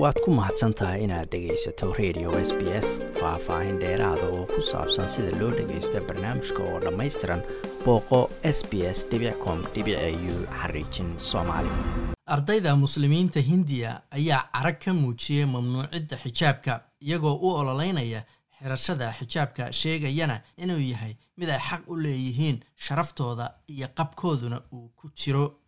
waad ku mahadsan tahay inaad dhegaysato radio s b s faah-faahin dheeraada oo ku saabsan sida loo dhagaysto barnaamijka oo dhammaystiran booqo s b s com u xariijin soomaali. Ardayda muslimiinta hindiya ayaa carag ka muujiyey mamnuucidda xijaabka iyagoo u ololeynaya xirashada xijaabka sheegayana inuu yahay mid ay xaq u leeyihiin sharaftooda iyo qabkooduna uu ku jiro.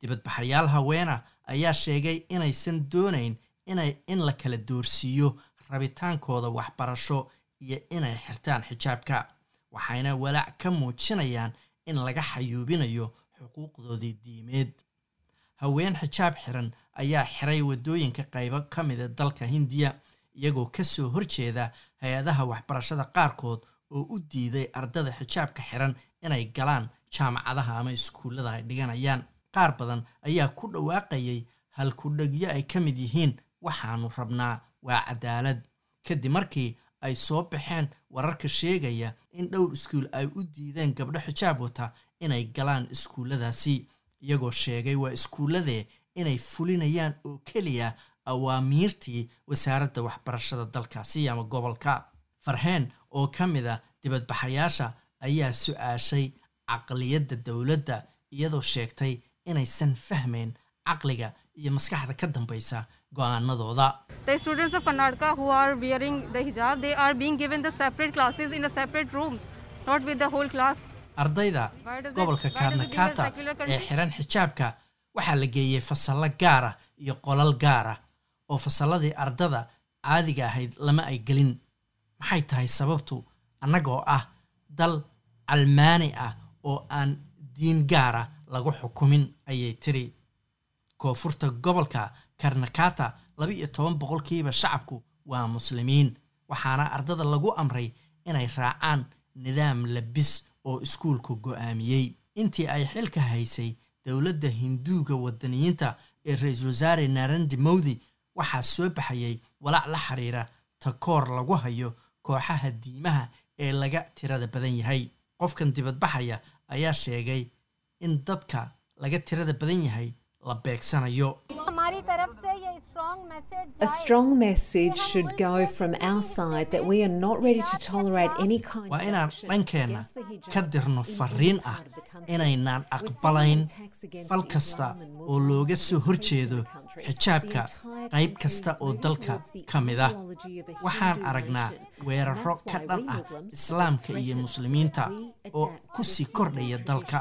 Dibadbaxayaal haweena ayaa sheegay inaysan doonayn inay in la kala doorsiiyo rabitaankooda waxbarasho iyo inay xirtaan xijaabka waxayna walaac ka muujinayaan in laga xayuubinayo xuquuqdoodii diimeed. Haween xijaab xiran ayaa xiray waddooyinka qaybo ka mida dalka hindiya iyagoo ka soo horjeeda hay'adaha waxbarashada qaarkood oo u diiday ardada xijaabka xiran inay galaan jaamacadaha ama iskuullada ay dhiganayaan. Qaar badan ayaa ku dhawaaqayay halkudhegyo ay ka mid yihiin waxaanu rabnaa waa cadaalad kadib markii ay soo baxeen wararka sheegaya in dhowr iskuul ay u diideen gabdho xijaab wata inay galaan iskuulladaasi. Iyagoo sheegay waa iskuulladee inay fulinayaan oo keliya awaamiirtii wasaaradda waxbarashada dalkaasi ama gobolka. Farheen oo ka mid a dibadbaxayaasha ayaa su'aashay caqliyadda dowladda iyadoo sheegtay inaysan fahmayn caqliga iyo maskaxda ka dambaysa go'aanadooda ardayda gobolka karnakata ee xiran xijaabka waxaa la geeyey fasallo gaara iyo qolal gaara oo fasalladii ardada caadiga ahayd lama ay gelin. Maxay tahay sababtu? Annagoo ah dal calmaani ah oo aan diin gaara lagu xukumin ayay tiri. Koonfurta gobolka karnakata laba iyo toban boqolkiiba shacabku waa muslimiin waxaana ardada lagu amray inay raacaan nidaam labis oo iskuulku go'aamiyey. Intii ay xilka haysay dowladda hinduuga wadaniyiinta ee ra'iisul wasaare narendi mowdi waxaa soo baxayay walaac la xiriira takoor lagu hayo kooxaha diimaha ee laga tirada badan yahay. Qofkan dibadbaxaya ayaa sheegay in dadka laga tirada badan yahay la beegsanayo A strong message should go from our side that we are not ready to tolerate any kind waa inaan dhankeenna ka dirno fariin ah inaynaan aqbalayn fal kasta oo looga soo horjeedo xijaabka qayb kasta oo dalka ka mid ah waxaan aragnaa weeraro ka dhan ah islaamka iyo muslimiinta oo ku sii kordhaya dalka.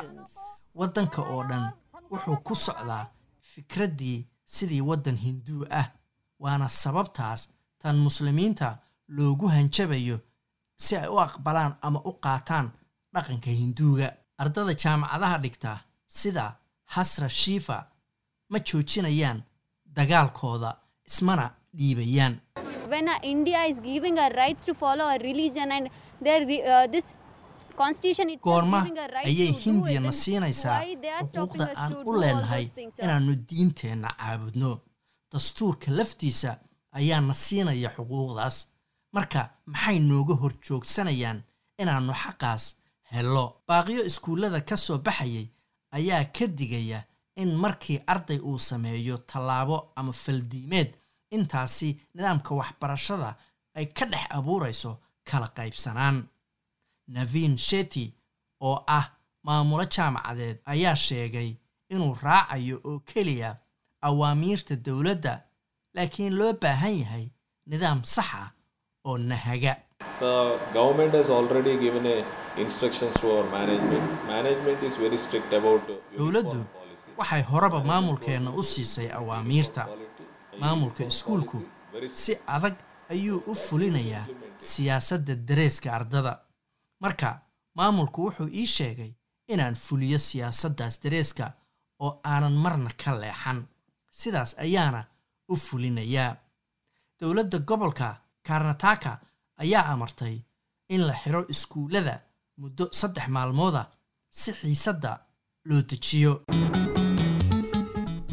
waddanka oo dhan wuxuu ku socdaa fikraddii sidii waddan hinduu ah waana sababtaas tan muslimiinta loogu hanjabayo si ay u aqbalaan ama u qaataan dhaqanka hinduuga. Ardada jaamacadaha dhigta sida hasra shiifa ma joojinayaan dagaalkooda ismana dhiibayaan. Goorma ayay hindiyana siinaysaa xuquuqda aan u leenahay inaannu diinteenna caabudno dastuurka laftiisa ayaana siinaya xuquuqdaas. Marka maxay nooga hor joogsanayaan inaannu xaqaas hello? Baaqiyo iskuullada ka soo baxayay ayaa ka digaya in markii arday uu sameeyo tallaabo ama faldiimeed intaasi nidaamka waxbarashada ay ka dhex abuurayso kala qaybsanaan. Navin sheti oo ah maamulo jaamacadeed ayaa sheegay inuu raacayo oo keliya awaamiirta dowladda laakiin loo baahan yahay nidaam sax ah oo nahaga. Dowladdu waxay horeba maamulkeenna u siisay awaamiirta. Maamulka iskuulku si adag ayuu u fulinayaa siyaasadda dareeska ardada. Marka maamulku wuxuu ii sheegay inaan fuliyo siyaasaddaas dareeska oo aanan marna ka leexan sidaas ayaana u fulinayaa. Dowladda gobolka karnataka ayaa amartay in la xiro iskuullada muddo saddex maalmooda si xiisadda loo dejiyo.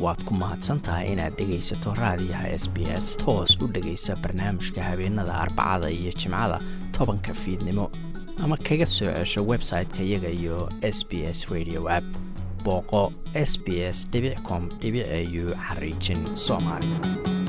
Waad ku mahadsantahay inaad dhegaysato raadiyaha s b s. Toos u dhegaysa barnaamijka habeenada arbacada iyo jimcada tobanka fiidnimo. Ama kaga soo cesho website-ka iyaga iyo s b s radio app booqo s b s com au xariijin soomaali